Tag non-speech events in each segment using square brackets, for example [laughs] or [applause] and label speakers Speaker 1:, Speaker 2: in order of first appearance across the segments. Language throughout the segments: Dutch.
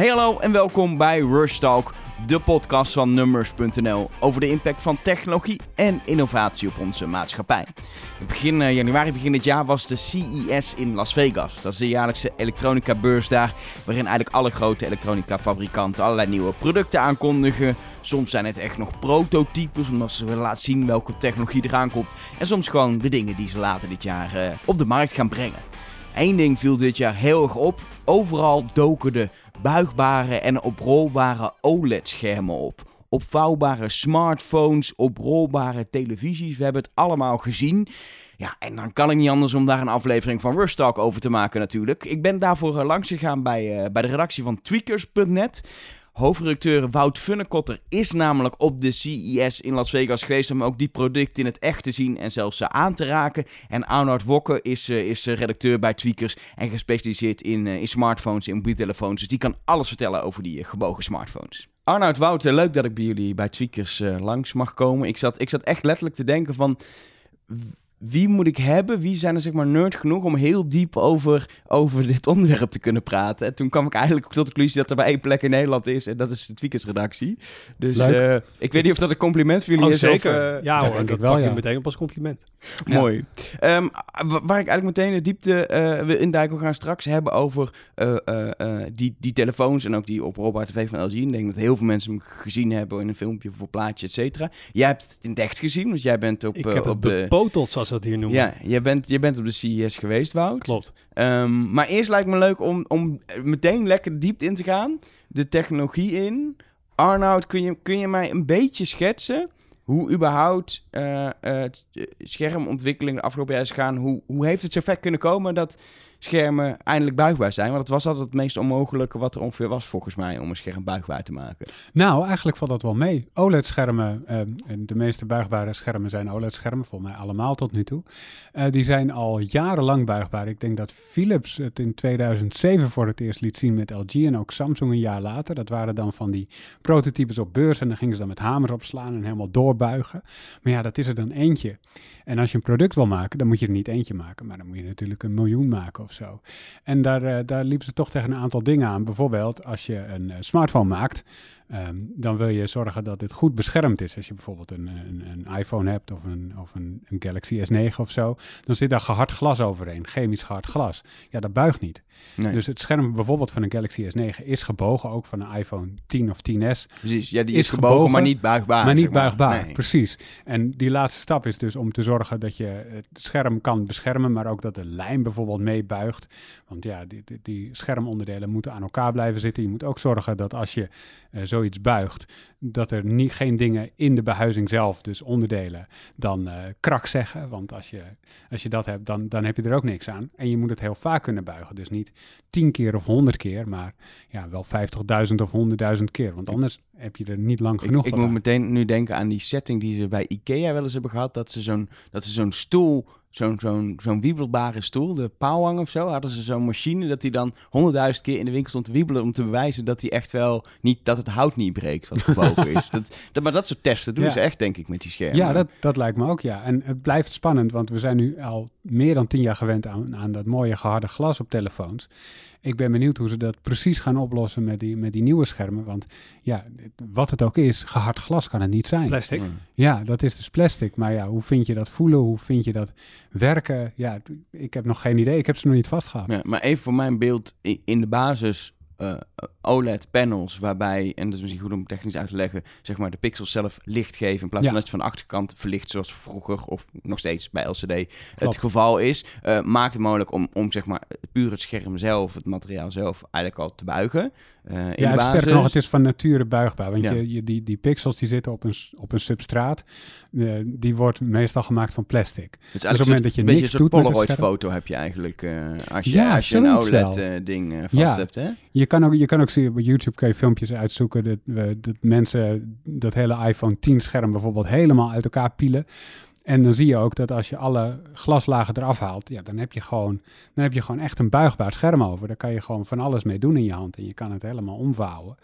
Speaker 1: Hey hallo en welkom bij Rush Talk, de podcast van Numbers.nl over de impact van technologie en innovatie op onze maatschappij. Begin eh, januari, begin dit jaar was de CES in Las Vegas. Dat is de jaarlijkse elektronica beurs daar, waarin eigenlijk alle grote elektronica fabrikanten allerlei nieuwe producten aankondigen. Soms zijn het echt nog prototypes, omdat ze willen laten zien welke technologie eraan komt. En soms gewoon de dingen die ze later dit jaar uh, op de markt gaan brengen. Eén ding viel dit jaar heel erg op. Overal doken de buigbare en oprolbare OLED-schermen op. Opvouwbare smartphones, oprolbare televisies. We hebben het allemaal gezien. Ja, en dan kan ik niet anders om daar een aflevering van Rush Talk over te maken natuurlijk. Ik ben daarvoor langs gegaan bij, uh, bij de redactie van tweakers.net. Hoofdredacteur Wout Funnekotter is namelijk op de CES in Las Vegas geweest om ook die producten in het echt te zien en zelfs aan te raken. En Arnoud Wokke is, uh, is redacteur bij Tweakers en gespecialiseerd in, uh, in smartphones, in mobiele telefoons. Dus die kan alles vertellen over die gebogen smartphones. Arnoud Wout, leuk dat ik bij jullie bij Tweakers langs mag komen. Ik zat, ik zat echt letterlijk te denken van wie moet ik hebben? Wie zijn er zeg maar nerd genoeg om heel diep over, over dit onderwerp te kunnen praten? En toen kwam ik eigenlijk tot de conclusie dat er maar één plek in Nederland is. En dat is de Tweakers-redactie. Dus uh, ik weet niet of dat een compliment voor jullie
Speaker 2: oh,
Speaker 1: is.
Speaker 2: Zeker.
Speaker 1: Of, uh,
Speaker 2: ja hoor, dat, dat wel, pak ja. meteen op als compliment.
Speaker 1: Mooi. Um, waar ik eigenlijk meteen de diepte uh, wil induiken, we gaan straks hebben over die, die telefoons en ook die op Robot TV van LG. Ik denk dat heel veel mensen hem gezien hebben in een filmpje of een plaatje, et cetera. Jij hebt het in het echt gezien, want jij bent op,
Speaker 2: ik heb
Speaker 1: op
Speaker 2: de... de Potels, zoals we het hier noemen.
Speaker 1: Ja, je bent, je bent op de CES geweest, Wout.
Speaker 2: Klopt.
Speaker 1: Um, maar eerst lijkt me leuk om, om meteen lekker diep in te gaan. De technologie in. Arnoud, kun je, kun je mij een beetje schetsen hoe überhaupt uh, uh, schermontwikkeling de afgelopen jaar is gegaan? Hoe, hoe heeft het zo ver kunnen komen dat schermen eindelijk buigbaar zijn? Want het was altijd het meest onmogelijke wat er ongeveer was volgens mij om een scherm buigbaar te maken.
Speaker 3: Nou, eigenlijk valt dat wel mee. OLED-schermen, uh, en de meeste buigbare schermen zijn OLED-schermen, volgens mij allemaal tot nu toe. Uh, die zijn al jarenlang buigbaar. Ik denk dat Philips het in 2007 voor het eerst liet zien met LG en ook Samsung een jaar later. Dat waren dan van die prototypes op beurs en dan gingen ze dan met hamers opslaan en helemaal doorbuigen. Maar ja, dat is er dan eentje. En als je een product wil maken, dan moet je er niet eentje maken, maar dan moet je natuurlijk een miljoen maken zo. En daar, uh, daar liepen ze toch tegen een aantal dingen aan. Bijvoorbeeld als je een uh, smartphone maakt, um, dan wil je zorgen dat dit goed beschermd is. Als je bijvoorbeeld een, een, een iPhone hebt of, een, of een, een, Galaxy S9 of zo, dan zit daar gehard glas overheen, chemisch gehard glas. Ja, dat buigt niet. Nee. Dus het scherm bijvoorbeeld van een Galaxy S9 is gebogen, ook van een iPhone 10 of 10s.
Speaker 1: Precies, ja, die is, is gebogen, gebogen, maar niet buigbaar.
Speaker 3: Maar niet buigbaar, maar. Nee. precies. En die laatste stap is dus om te zorgen dat je het scherm kan beschermen, maar ook dat de lijn bijvoorbeeld meebuigt. Want ja, die, die, die, schermonderdelen moeten aan elkaar blijven zitten. Je moet ook zorgen dat als je uh, zoiets buigt, dat er niet, geen dingen in de behuizing zelf, dus onderdelen, dan uh, krak zeggen. Want als je, als je dat hebt, dan, dan heb je er ook niks aan. En je moet het heel vaak kunnen buigen. Dus niet tien keer of honderd keer, maar ja, wel 50.000 of 100.000 keer. Want anders heb je er niet lang genoeg
Speaker 1: Ik, ik moet meteen nu denken aan die setting die ze bij IKEA wel eens hebben gehad. Dat ze zo'n zo'n stoel zo'n zo'n zo'n wiebelbare stoel, de paalwang of zo, hadden ze zo'n machine dat die dan honderdduizend keer in de winkel stond te wiebelen om te bewijzen dat hij echt wel niet, dat het hout niet breekt wat gebogen is. [laughs] Dat, dat, maar dat soort testen doen ja. ze echt, denk ik, met die schermen.
Speaker 3: Ja, dat, dat lijkt me ook, ja. En het blijft spannend, want we zijn nu al meer dan tien jaar gewend aan, aan dat mooie geharde glas op telefoons. Ik ben benieuwd hoe ze dat precies gaan oplossen met die, met die nieuwe schermen. Want ja, wat het ook is, gehard glas kan het niet zijn.
Speaker 2: Plastic.
Speaker 3: Ja, dat is dus plastic. Maar ja, hoe vind je dat voelen? Hoe vind je dat werken? Ja, ik heb nog geen idee. Ik heb ze nog niet vastgehad.
Speaker 1: Ja, maar even voor mijn beeld, in de basis uh, OLED-panels, waarbij, en dat is misschien goed om technisch uit te leggen, zeg maar de pixels zelf licht geven in plaats ja. van dat je van de achterkant verlicht, zoals vroeger of nog steeds bij LCD Klopt. het geval is, uh, maakt het mogelijk om, om zeg maar puur het scherm zelf, het materiaal zelf, eigenlijk al te buigen. Uh,
Speaker 3: ja, sterker nog, het is van nature buigbaar. Want ja. je, je, die, die pixels die zitten op een, op een substraat, uh, die wordt meestal gemaakt van plastic.
Speaker 1: Dus, dus op het moment dat je niks een doet Polaroid-foto heb je eigenlijk uh, als je, ja, als je een OLED-ding vast
Speaker 3: ja.
Speaker 1: hebt. Hè?
Speaker 3: Je kan ook, je kan ook zien, op YouTube kan je filmpjes uitzoeken dat, dat mensen dat hele iPhone 10 scherm bijvoorbeeld helemaal uit elkaar pielen. En dan zie je ook dat als je alle glaslagen eraf haalt, ja, dan heb je gewoon, dan heb je gewoon echt een buigbaar scherm over. Daar kan je gewoon van alles mee doen in je hand en je kan het helemaal omvouwen.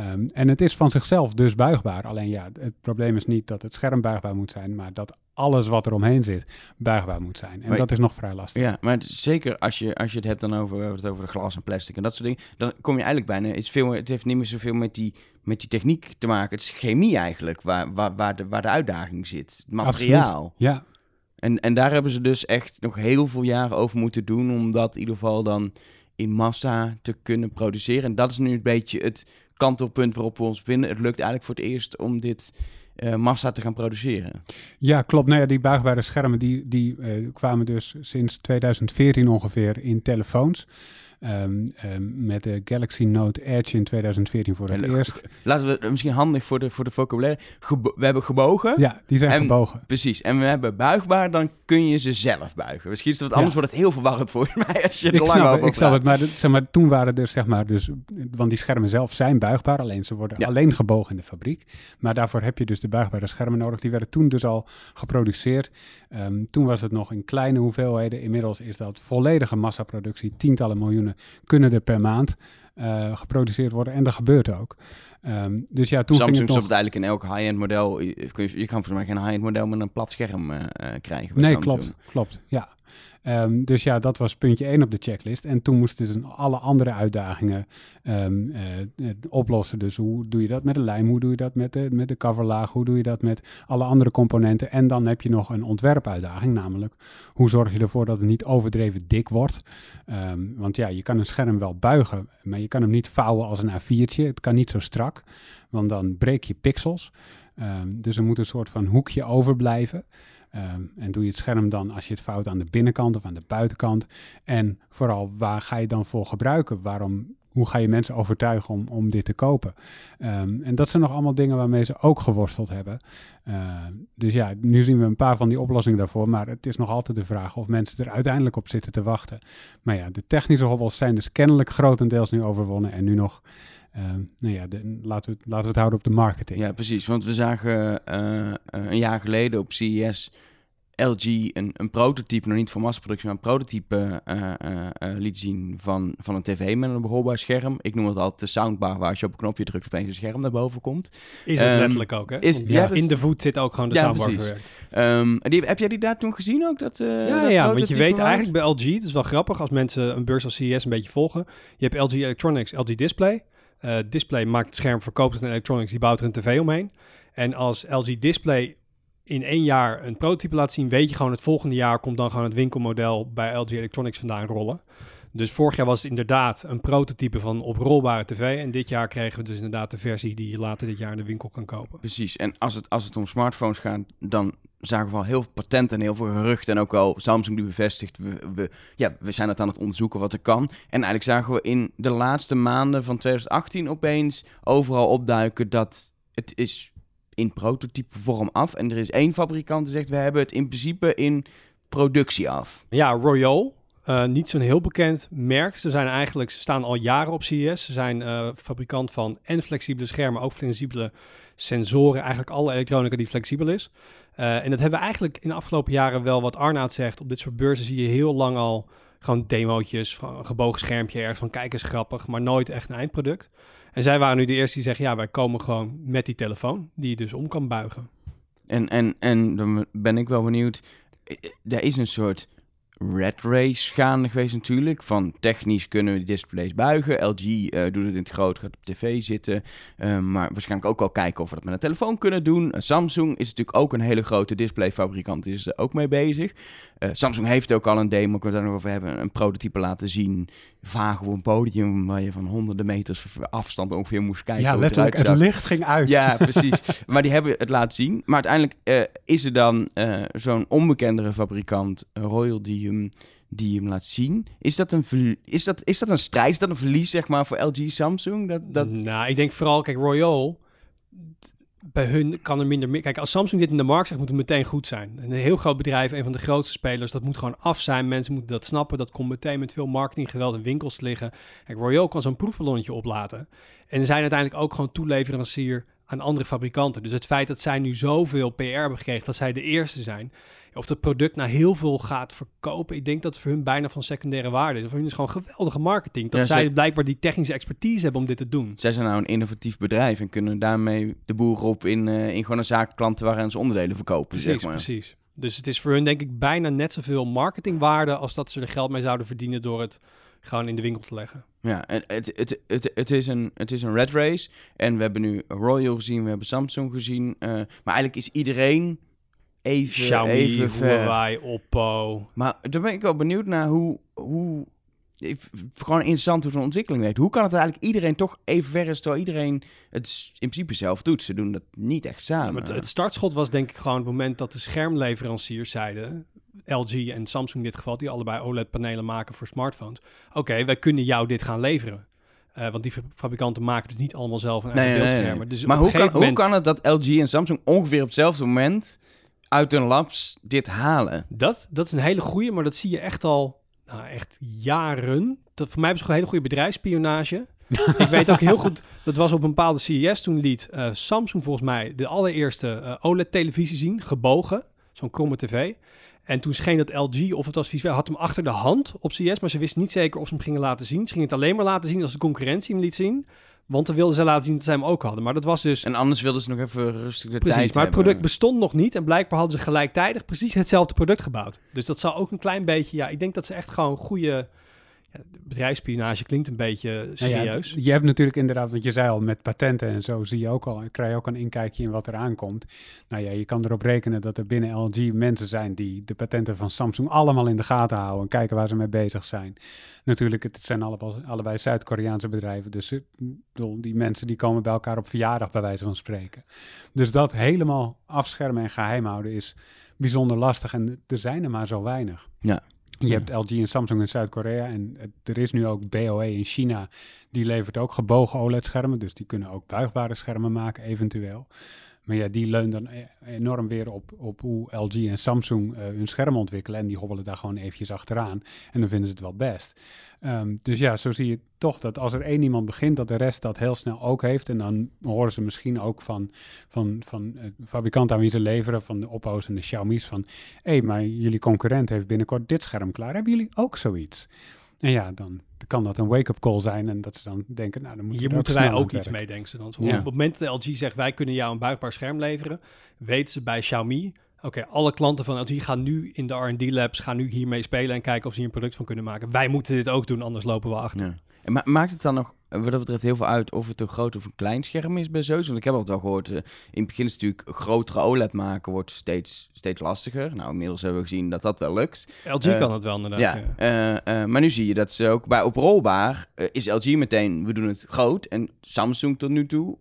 Speaker 3: Um, en het is van zichzelf dus buigbaar. Alleen ja, het probleem is niet dat het scherm buigbaar moet zijn, maar dat alles wat er omheen zit buigbaar moet zijn. En dat is nog vrij lastig.
Speaker 1: Ja, maar het zeker als je, als je het hebt dan over, het over de glas en plastic en dat soort dingen, dan kom je eigenlijk bijna, het, veel, het heeft niet meer zoveel met die, met die techniek te maken. Het is chemie eigenlijk waar, waar, waar, de, waar de uitdaging zit. Het materiaal.
Speaker 3: ja.
Speaker 1: En, en daar hebben ze dus echt nog heel veel jaren over moeten doen om dat in ieder geval dan in massa te kunnen produceren. En dat is nu een beetje het kantelpunt waarop we ons vinden. Het lukt eigenlijk voor het eerst om dit uh, massa te gaan produceren.
Speaker 3: Ja, klopt. Nou ja, die buigbare schermen die, die uh, kwamen dus sinds 2014 ongeveer in telefoons. Um, um, met de Galaxy Note Edge in 2014 voor het eerst.
Speaker 1: Laten we misschien handig voor de, voor de vocabulaire. we hebben gebogen.
Speaker 3: Ja, die zijn gebogen.
Speaker 1: Precies. En we hebben buigbaar, dan kun je ze zelf buigen. Misschien is het wat anders, wordt het heel verwarrend volgens [laughs] mij als je er
Speaker 3: ik
Speaker 1: lang
Speaker 3: over Ik snap het, maar, zeg maar toen waren er zeg maar dus... Want die schermen zelf zijn buigbaar, alleen ze worden alleen gebogen in de fabriek. Maar daarvoor heb je dus de buigbare schermen nodig. Die werden toen dus al geproduceerd. Um, toen was het nog in kleine hoeveelheden. Inmiddels is dat volledige massaproductie. Tientallen miljoenen kunnen er per maand uh, geproduceerd worden. En dat gebeurt ook. Um, dus ja, toen
Speaker 1: Samsung
Speaker 3: ging het nog...
Speaker 1: eigenlijk in elk high-end model. Je, je kan voor mij geen high-end model met een plat scherm uh, krijgen.
Speaker 3: Nee,
Speaker 1: Samsung.
Speaker 3: klopt. Klopt, ja. Um, dus ja, dat was puntje 1 op de checklist. En toen moesten ze alle andere uitdagingen um, uh, oplossen. Dus hoe doe je dat met de lijm? Hoe doe je dat met de, met de coverlaag? Hoe doe je dat met alle andere componenten? En dan heb je nog een ontwerpuitdaging, namelijk hoe zorg je ervoor dat het niet overdreven dik wordt? Um, want ja, je kan een scherm wel buigen, maar je kan hem niet vouwen als een A4'tje. Het kan niet zo strak, want dan breek je pixels. dus er moet een soort van hoekje overblijven. Um, en doe je het scherm dan als je het fout aan de binnenkant of aan de buitenkant? En vooral, waar ga je dan voor gebruiken? Waarom, hoe ga je mensen overtuigen om, om dit te kopen? Um, en dat zijn nog allemaal dingen waarmee ze ook geworsteld hebben. Uh, dus ja, nu zien we een paar van die oplossingen daarvoor. Maar het is nog altijd de vraag of mensen er uiteindelijk op zitten te wachten. Maar ja, de technische hobbels zijn dus kennelijk grotendeels nu overwonnen. En nu nog uh, nou ja, laten, we, laten we het houden op de marketing.
Speaker 1: Ja, precies. Want we zagen uh, een jaar geleden op CES LG een, een prototype, nog niet voor massaproductie, maar een prototype uh, liet zien van, van een tv met een behoorbaar scherm. Ik noem het altijd de soundbar, waar als je op een knopje drukt opeens een scherm naar boven komt.
Speaker 2: Is het um, letterlijk ook, hè? Is, ja, in de voet zit ook gewoon de ja, soundbar
Speaker 1: um, die, Heb jij die daar toen gezien ook? Dat,
Speaker 2: ja, ja want je weet eigenlijk bij LG, het is wel grappig als mensen een beurs als CES een beetje volgen. Je hebt LG Electronics, LG Display. Uh, display maakt het scherm, verkoopt het Electronics, die bouwt er een tv omheen. En als LG Display in één jaar een prototype laat zien, weet je gewoon het volgende jaar komt dan gewoon het winkelmodel bij LG Electronics vandaan rollen. Dus vorig jaar was het inderdaad een prototype van oprolbare tv. En dit jaar kregen we dus inderdaad de versie die je later dit jaar in de winkel kan kopen.
Speaker 1: Precies. En als het, als het om smartphones gaat, dan zagen we al heel veel patenten en heel veel geruchten. En ook al Samsung die bevestigt, we, we, ja, we zijn het aan het onderzoeken wat er kan. En eigenlijk zagen we in de laatste maanden van 2018 opeens overal opduiken dat het is in prototype vorm af. En er is één fabrikant die zegt, we hebben het in principe in productie af.
Speaker 2: Ja, Royal, uh, niet zo'n heel bekend merk. Ze zijn eigenlijk, ze staan al jaren op CES. Ze zijn uh, fabrikant van en flexibele schermen, ook flexibele sensoren. Eigenlijk alle elektronica die flexibel is. Uh, en dat hebben we eigenlijk in de afgelopen jaren wel, wat Arnaud zegt. Op dit soort beurzen zie je heel lang al gewoon demootjes, van een gebogen schermpje ergens van kijk eens grappig, maar nooit echt een eindproduct. En zij waren nu de eerste die zeggen, ja, wij komen gewoon met die telefoon, die je dus om kan buigen.
Speaker 1: En, en, en dan ben ik wel benieuwd, er is een soort red race gaande geweest natuurlijk. Van technisch kunnen we die displays buigen. LG eh, doet het in het groot, gaat op tv zitten. Maar waarschijnlijk ook al kijken of we dat met een telefoon kunnen doen. Samsung is natuurlijk ook een hele grote displayfabrikant, is er ook mee bezig. Samsung heeft ook al een demo, ik we daar nog over hebben, een prototype laten zien. Vaag op een podium waar je van honderden meters afstand ongeveer moest kijken.
Speaker 3: Ja, letterlijk, het, het licht ging uit.
Speaker 1: Ja, [laughs] precies. maar die hebben het laten zien. Maar uiteindelijk is er dan zo'n onbekendere fabrikant, Royal, die die hem laat zien. Is dat een, is dat, is dat een strijd? Is dat een verlies, zeg maar, voor LG Samsung? Dat, dat...
Speaker 2: Nou, ik denk vooral, kijk, Royal, bij hun kan er minder meer... Kijk, als Samsung dit in de markt zegt, moet het meteen goed zijn. Een heel groot bedrijf, een van de grootste spelers, dat moet gewoon af zijn. Mensen moeten dat snappen. Dat komt meteen met veel marketinggeweld in winkels liggen. Kijk, Royal kan zo'n proefballonnetje oplaten. En zijn uiteindelijk ook gewoon toeleverancier aan andere fabrikanten. Dus het feit dat zij nu zoveel PR hebben gekregen, dat zij de eerste zijn of het product nou heel veel gaat verkopen. Ik denk dat het voor hun bijna van secundaire waarde is. Voor hun is gewoon geweldige marketing. Dat zij blijkbaar die technische expertise hebben om dit te doen.
Speaker 1: Zij zijn nou een innovatief bedrijf en kunnen daarmee de boer op in, uh, in gewoon een zaak klanten waar ze onderdelen verkopen.
Speaker 2: Precies,
Speaker 1: zeg maar.
Speaker 2: precies. Dus het is voor hun denk ik bijna net zoveel marketingwaarde als dat ze er geld mee zouden verdienen door het gewoon in de winkel te leggen.
Speaker 1: Ja, het, het, het, het, is een, het is een red race. En we hebben nu Royal gezien, we hebben Samsung gezien. eh, maar eigenlijk is iedereen even,
Speaker 2: Xiaomi,
Speaker 1: even ver.
Speaker 2: Huawei, Oppo.
Speaker 1: Maar daar ben ik wel benieuwd naar hoe... hoe ik- gewoon interessant hoe zo'n ontwikkeling werkt. Hoe kan het eigenlijk iedereen toch even ver is, terwijl iedereen het in principe zelf doet? Ze doen dat niet echt
Speaker 2: Ja,
Speaker 1: samen.
Speaker 2: maar het, het startschot was denk ik gewoon het moment dat de schermleveranciers zeiden... LG en Samsung in dit geval, die allebei OLED-panelen maken voor smartphones. Oké, wij kunnen jou dit gaan leveren. Eh, want die fabrikanten maken dus niet allemaal zelf een eigen
Speaker 1: nee, nee,
Speaker 2: beeldschermen.
Speaker 1: nee.
Speaker 2: Dus
Speaker 1: maar hoe kan, hoe kan het dat LG en Samsung ongeveer op hetzelfde moment uit hun labs dit halen?
Speaker 2: Dat, dat is een hele goeie, maar dat zie je echt al nou, echt jaren. Dat, voor mij hebben ze gewoon een hele goede bedrijfsspionage. [laughs] ik weet ook heel goed, dat was op een bepaalde CES toen liet eh, Samsung volgens mij de allereerste eh, OLED-televisie zien, gebogen, zo'n kromme tv. En toen scheen dat LG, of het was Visual, had hem achter de hand op CES, maar ze wisten niet zeker of ze hem gingen laten zien. Ze gingen het alleen maar laten zien als de concurrentie hem liet zien. Want dan wilden ze laten zien dat zij hem ook hadden. Maar dat was dus
Speaker 1: En anders wilden ze nog even rustig de
Speaker 2: Precies,
Speaker 1: tijd
Speaker 2: maar het
Speaker 1: hebben.
Speaker 2: product bestond nog niet en blijkbaar hadden ze gelijktijdig precies hetzelfde product gebouwd. Dus dat zou ook een klein beetje, ja, ik denk dat ze echt gewoon goede ja, bedrijfsspionage klinkt een beetje
Speaker 3: Nou ja,
Speaker 2: serieus.
Speaker 3: je hebt natuurlijk inderdaad, wat je zei al, met patenten en zo zie je ook al, krijg je ook een inkijkje in wat er aankomt. Nou ja, je kan erop rekenen dat er binnen LG mensen zijn die de patenten van Samsung allemaal in de gaten houden en kijken waar ze mee bezig zijn. Natuurlijk, het zijn allebei, allebei Zuid-Koreaanse bedrijven, dus bedoel, die mensen die komen bij elkaar op verjaardag bij wijze van spreken. Dus dat helemaal afschermen en geheim houden is bijzonder lastig en er zijn er maar zo weinig.
Speaker 1: Ja.
Speaker 3: Je hebt LG en Samsung in Zuid-Korea en het- er is nu ook BOE in China. Die levert ook gebogen OLED-schermen, dus die kunnen ook buigbare schermen maken eventueel. Maar ja, die leunt dan e- enorm weer op, op hoe LG en Samsung eh, hun schermen ontwikkelen. En die hobbelen daar gewoon eventjes achteraan. En dan vinden ze het wel best. Ehm, dus ja, zo zie je toch dat als er één iemand begint, dat de rest dat heel snel ook heeft. En dan horen ze misschien ook van, van, van eh, fabrikanten aan wie ze leveren, van de Oppo's en de Xiaomi's, van hé, hey, maar jullie concurrent heeft binnenkort dit scherm klaar. Hebben jullie ook zoiets? En ja, dan kan dat een wake-up call zijn en dat ze dan denken, nou, dan moeten,
Speaker 2: Hier
Speaker 3: we er
Speaker 2: moeten wij ook iets mee, denken ze dan. Zo,
Speaker 1: Ja.
Speaker 2: Op het moment dat LG zegt, wij kunnen jou een buigbaar scherm leveren, weten ze bij Xiaomi, oké, alle klanten van LG gaan nu in de R&D labs, gaan nu hiermee spelen en kijken of ze hier een product van kunnen maken. Wij moeten dit ook doen, anders lopen we achter.
Speaker 1: Ja. Ma- maakt het dan nog, wat dat betreft, heel veel uit of het een groot of een klein scherm is bij zo's? Want ik heb altijd wel gehoord, eh, in het begin is natuurlijk een grotere OLED maken wordt steeds, steeds lastiger. Nou, inmiddels hebben we gezien dat dat wel lukt.
Speaker 2: LG
Speaker 1: Eh,
Speaker 2: kan het wel inderdaad.
Speaker 1: Ja,
Speaker 2: ja.
Speaker 1: eh, maar nu zie je dat ze ook bij oprolbaar is LG meteen, we doen het groot. En Samsung tot nu toe,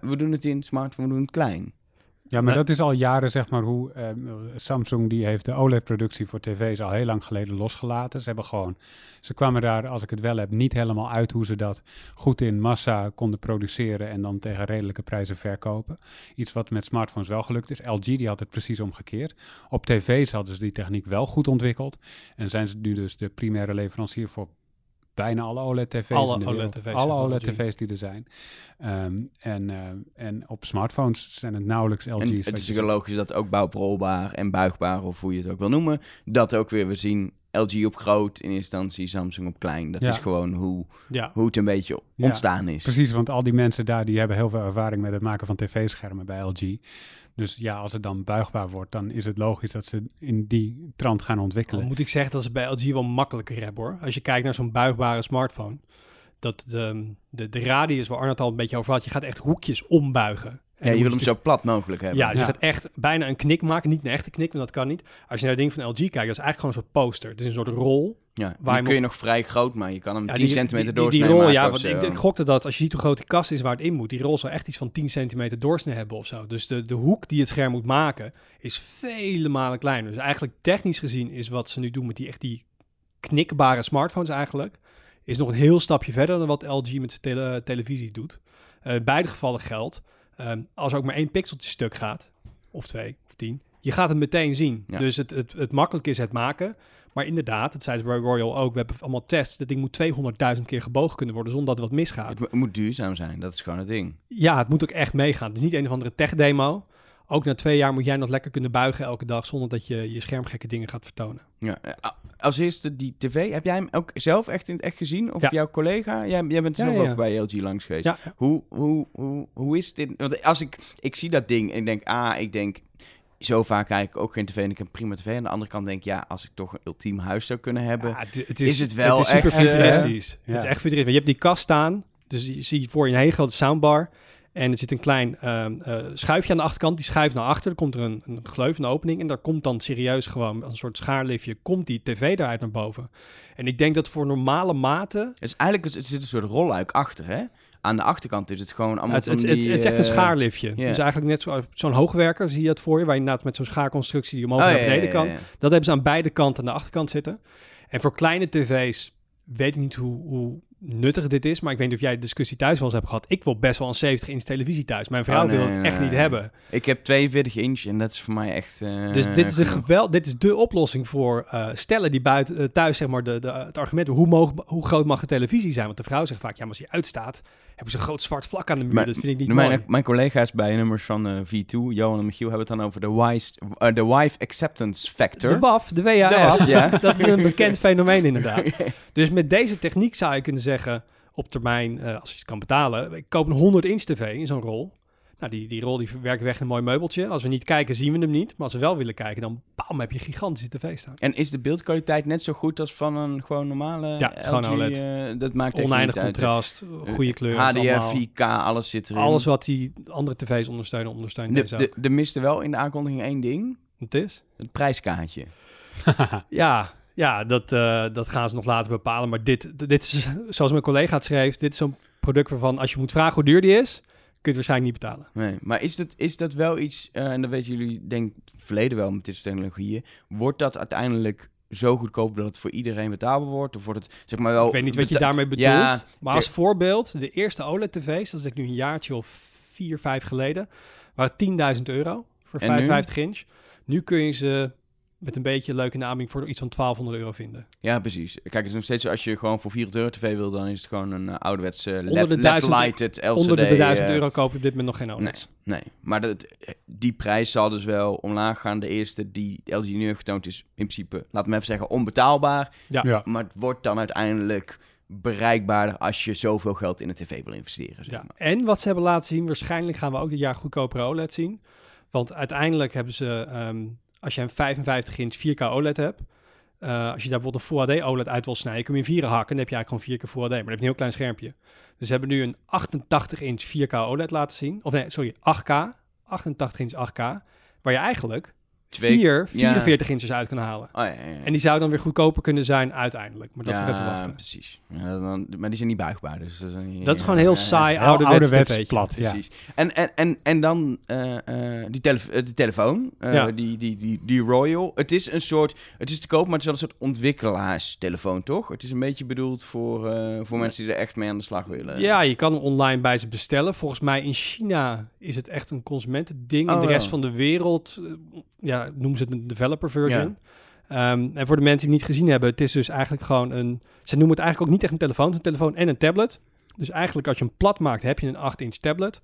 Speaker 1: we doen het in smartphone, we doen het klein.
Speaker 3: Ja, maar
Speaker 2: Nee.
Speaker 3: dat is al jaren, zeg maar, hoe eh, Samsung die heeft de OLED-productie voor tv's al heel lang geleden losgelaten. Ze hebben gewoon, ze kwamen daar, als ik het wel heb, niet helemaal uit hoe ze dat goed in massa konden produceren en dan tegen redelijke prijzen verkopen. Iets wat met smartphones wel gelukt is. LG die had het precies omgekeerd. Op tv's hadden ze die techniek wel goed ontwikkeld en zijn ze nu dus de primaire leverancier voor bijna alle OLED-tv's
Speaker 2: Alle. OLED-tv's
Speaker 3: Alle. OLED-tv's die er zijn. Ehm, en, eh, en op smartphones zijn het nauwelijks LG's.
Speaker 1: En het is logisch dat ook bij oprolbaar en buigbaar, of hoe je het ook wil noemen, dat ook weer we zien LG op groot in instantie, Samsung op klein. Dat
Speaker 3: Ja.
Speaker 1: is gewoon hoe,
Speaker 2: ja.
Speaker 1: hoe het een beetje
Speaker 3: Ja,
Speaker 1: ontstaan is.
Speaker 3: Precies, want al die mensen daar die hebben heel veel ervaring met het maken van tv-schermen bij LG. Dus ja, als het dan buigbaar wordt, dan is het logisch dat ze in die trant gaan
Speaker 2: Dan
Speaker 3: ontwikkelen.
Speaker 2: moet ik zeggen dat ze bij LG wel makkelijker hebben hoor. Als je kijkt naar zo'n buigbare smartphone. Dat de, de, de radius waar Arnold al een beetje over had. Je gaat echt hoekjes ombuigen. En
Speaker 1: Ja, je wil hem zo plat mogelijk hebben.
Speaker 2: Ja, dus
Speaker 3: Ja.
Speaker 2: je gaat echt bijna een knik maken. Niet een echte knik, want dat kan niet. Als je naar het ding van LG kijkt, dat is eigenlijk gewoon een soort poster. Het is een soort rol.
Speaker 1: Ja,
Speaker 2: Waar je
Speaker 1: kun je nog vrij groot, maar je kan hem
Speaker 2: Ja,
Speaker 1: 10
Speaker 2: die-
Speaker 1: centimeter
Speaker 2: die, die, die
Speaker 1: doorsnee
Speaker 2: rol,
Speaker 1: maken
Speaker 2: ja, want ik, ik gokte dat als je ziet hoe groot die kast is waar het in moet, die rol zou echt iets van 10 centimeter doorsnee hebben of zo. Dus de, de hoek die het scherm moet maken is vele malen kleiner. Dus eigenlijk technisch gezien is wat ze nu doen met die echt die knikbare smartphones eigenlijk, is nog een heel stapje verder dan wat LG met zijn tele- televisie doet. Eh, in beide gevallen geldt, ehm, als ook maar één pixeltje stuk gaat, of twee, of tien, je gaat het meteen zien.
Speaker 1: Ja.
Speaker 2: Dus het, het, het makkelijk is het maken. Maar inderdaad, dat zei ze bij Royal ook, we hebben allemaal tests. Dat ding moet 200.000 keer gebogen kunnen worden zonder dat er wat misgaat.
Speaker 1: Het mo- moet duurzaam zijn, dat is gewoon het ding.
Speaker 2: Ja, het moet ook echt meegaan. Het is niet een of andere tech-demo. Ook na twee jaar moet jij nog lekker kunnen buigen elke dag zonder dat je je schermgekke dingen gaat vertonen.
Speaker 1: Ja. eh, Als eerste die tv, heb jij hem ook zelf echt in het echt gezien? Of
Speaker 2: Ja.
Speaker 1: jouw collega? Jij, jij bent zelf
Speaker 2: ja, ja.
Speaker 1: ook bij LG langs geweest. Hoe, hoe, hoe, hoe is dit? Want als ik, ik zie dat ding en ik denk, ah, ik denk, zo vaak kijk ik ook geen tv en ik heb prima tv. Aan de andere kant denk ik, ja, als ik toch een ultiem huis zou kunnen hebben.
Speaker 2: Het, het
Speaker 1: is het wel
Speaker 2: het is super
Speaker 1: echt, eh,
Speaker 2: futuristisch.
Speaker 3: ja.
Speaker 2: Het is echt futuristisch. Je hebt die kast staan, dus je ziet voor je een hele grote soundbar. En er zit een klein ehm, eh, schuifje aan de achterkant. Die schuift naar achter. Er komt er een, een gleuf, een opening. En daar komt dan serieus gewoon als een soort schaarliftje... komt die tv eruit naar boven. En ik denk dat voor normale maten...
Speaker 1: Het is eigenlijk, er zit een soort rolluik achter, hè? Aan de achterkant is het gewoon allemaal
Speaker 2: Het, het, het, het is echt een
Speaker 1: eh,
Speaker 2: schaarliftje. Dus eigenlijk net zo, zo'n hoogwerker zie je het voor je... waar je inderdaad met zo'n schaarconstructie die omhoog
Speaker 1: oh,
Speaker 2: naar
Speaker 1: ja, ja,
Speaker 2: beneden
Speaker 1: ja,
Speaker 2: kan. Dat hebben ze aan beide kanten aan de achterkant zitten. En voor kleine tv's weet ik niet hoe, hoe nuttig dit is. Maar ik weet niet of jij de discussie thuis wel eens hebt gehad. Ik wil best wel een 70 inch televisie thuis. Mijn vrouw
Speaker 1: Oh, nee,
Speaker 2: wil het
Speaker 1: nee,
Speaker 2: echt
Speaker 1: nee,
Speaker 2: niet hebben.
Speaker 1: Ik heb 42 inch en dat is voor mij echt... eh,
Speaker 2: Dus dit is, gewel, dit is de oplossing voor eh, stellen die buiten eh, thuis zeg maar de, de, het argument hoe, moog, hoe groot mag de televisie zijn? Want de vrouw zegt vaak ja, maar als die uitstaat hebben ze een groot zwart vlak aan de muur.
Speaker 1: Maar-
Speaker 2: dat vind ik niet
Speaker 1: mijn,
Speaker 2: mooi.
Speaker 1: mijn collega's bij nummers van eh, V2, Johan en Michiel, hebben het dan over de, wise, eh, de wife acceptance factor.
Speaker 2: De WAF, de WAF,
Speaker 1: De WAF, ja. [laughs]
Speaker 2: dat is een bekend [laughs] fenomeen inderdaad. Dus met deze techniek zou je kunnen zeggen, op termijn, eh, als je het kan betalen, ik koop een 100 inch tv in zo'n rol. Nou, die, die rol die werkt weg in een mooi meubeltje. Als we niet kijken, zien we hem niet. Maar als we wel willen kijken, dan bam, heb je gigantische tv staan.
Speaker 1: En is de beeldkwaliteit net zo goed als van een gewoon normale
Speaker 2: Ja, het is gewoon
Speaker 1: LG,
Speaker 2: OLED.
Speaker 1: eh, dat maakt
Speaker 2: Oneindig
Speaker 1: uit,
Speaker 2: contrast, goede kleuren.
Speaker 1: HDR,
Speaker 2: allemaal-
Speaker 1: 4K, alles zit erin.
Speaker 2: Alles wat die andere tv's ondersteunen, ondersteunt
Speaker 1: de, de,
Speaker 2: ook.
Speaker 1: de miste wel in de aankondiging één ding.
Speaker 2: Het is?
Speaker 1: Het prijskaartje. [laughs]
Speaker 2: Ja, ja dat, eh, dat gaan ze nog later bepalen. Maar dit, dit is, zoals mijn collega het schreef, dit is zo'n product waarvan als je moet vragen hoe duur die is, je het waarschijnlijk niet betalen.
Speaker 1: Nee, maar is dat, is dat wel iets, eh, en dat weten jullie denk ik verleden wel met dit soort technologieën, wordt dat uiteindelijk zo goedkoop dat het voor iedereen betaalbaar wordt? Of wordt het, zeg maar wel...
Speaker 2: ik weet niet wat je daarmee bedoelt.
Speaker 1: Ja,
Speaker 2: maar als voorbeeld, de eerste OLED-tv's, dat is ik nu een jaartje of vier, vijf geleden, waren 10.000 euro voor
Speaker 1: En nu?
Speaker 2: 55 inch. Nu kun je ze met een beetje leuke naming voor iets van 1200 euro vinden.
Speaker 1: Ja, precies. Kijk, het is nog steeds zo, als je gewoon voor 400 euro tv wil, dan is het gewoon een uh, ouderwetse
Speaker 2: de
Speaker 1: LED,
Speaker 2: duizend-
Speaker 1: lighted LCD.
Speaker 2: Onder de 1000
Speaker 1: eh,
Speaker 2: euro koop je op dit moment nog geen OLEDs.
Speaker 1: Nee, maar dat, die prijs zal dus wel omlaag gaan. De eerste die LG nu heeft getoond is in principe, laten we even zeggen, onbetaalbaar.
Speaker 2: Ja.
Speaker 3: Ja.
Speaker 1: Maar het wordt dan uiteindelijk bereikbaarder als je zoveel geld in een tv wil investeren. Zeg
Speaker 2: Ja.
Speaker 1: maar.
Speaker 2: En wat ze hebben laten zien, waarschijnlijk gaan we ook dit jaar goedkopere OLED zien. Want uiteindelijk hebben ze, ehm, als je een 55 inch 4K OLED hebt, eh, als je daar bijvoorbeeld een Full HD OLED uit wil snijden, kun je in vieren hakken. Dan heb je eigenlijk gewoon 4 keer Full HD, maar dan heb je een heel klein schermpje. Dus ze hebben nu een 88 inch 4K OLED laten zien. Of nee, sorry, 8K. 88 inch 8K. Waar je eigenlijk
Speaker 1: Twee-
Speaker 2: vier
Speaker 1: ja.
Speaker 2: 44 inches uit kan halen.
Speaker 1: Oh, ja, ja, ja.
Speaker 2: En die zou dan weer goedkoper kunnen zijn uiteindelijk. Maar dat is even
Speaker 1: Ja,
Speaker 2: wachten.
Speaker 1: precies. Ja, dan, maar die zijn niet buigbaar. Dus dat, is, niet-
Speaker 2: Dat is gewoon heel
Speaker 1: ja,
Speaker 2: saai,
Speaker 3: Heel
Speaker 2: ouderwets,
Speaker 3: plat, ja.
Speaker 1: Precies. En, en, en, en dan eh, eh, die, eh, die telefoon, eh,
Speaker 2: Ja.
Speaker 1: die, die, die, die Royal. Het is een soort, het is te koop, maar het is wel een soort ontwikkelaarstelefoon, toch? Het is een beetje bedoeld voor, eh, voor mensen die er echt mee aan de slag willen.
Speaker 2: Ja, je kan online bij ze bestellen. Volgens mij in China is het echt een consumentending.
Speaker 1: Oh,
Speaker 2: in de rest
Speaker 1: ja.
Speaker 2: van de wereld eh, ja, noemen ze het een developer version. Ehm, en voor de mensen die het niet gezien hebben, het is dus eigenlijk gewoon een... Ze noemen het eigenlijk ook niet echt een telefoon, het is een telefoon en een tablet. Dus eigenlijk als je hem plat maakt, heb je een 8-inch tablet.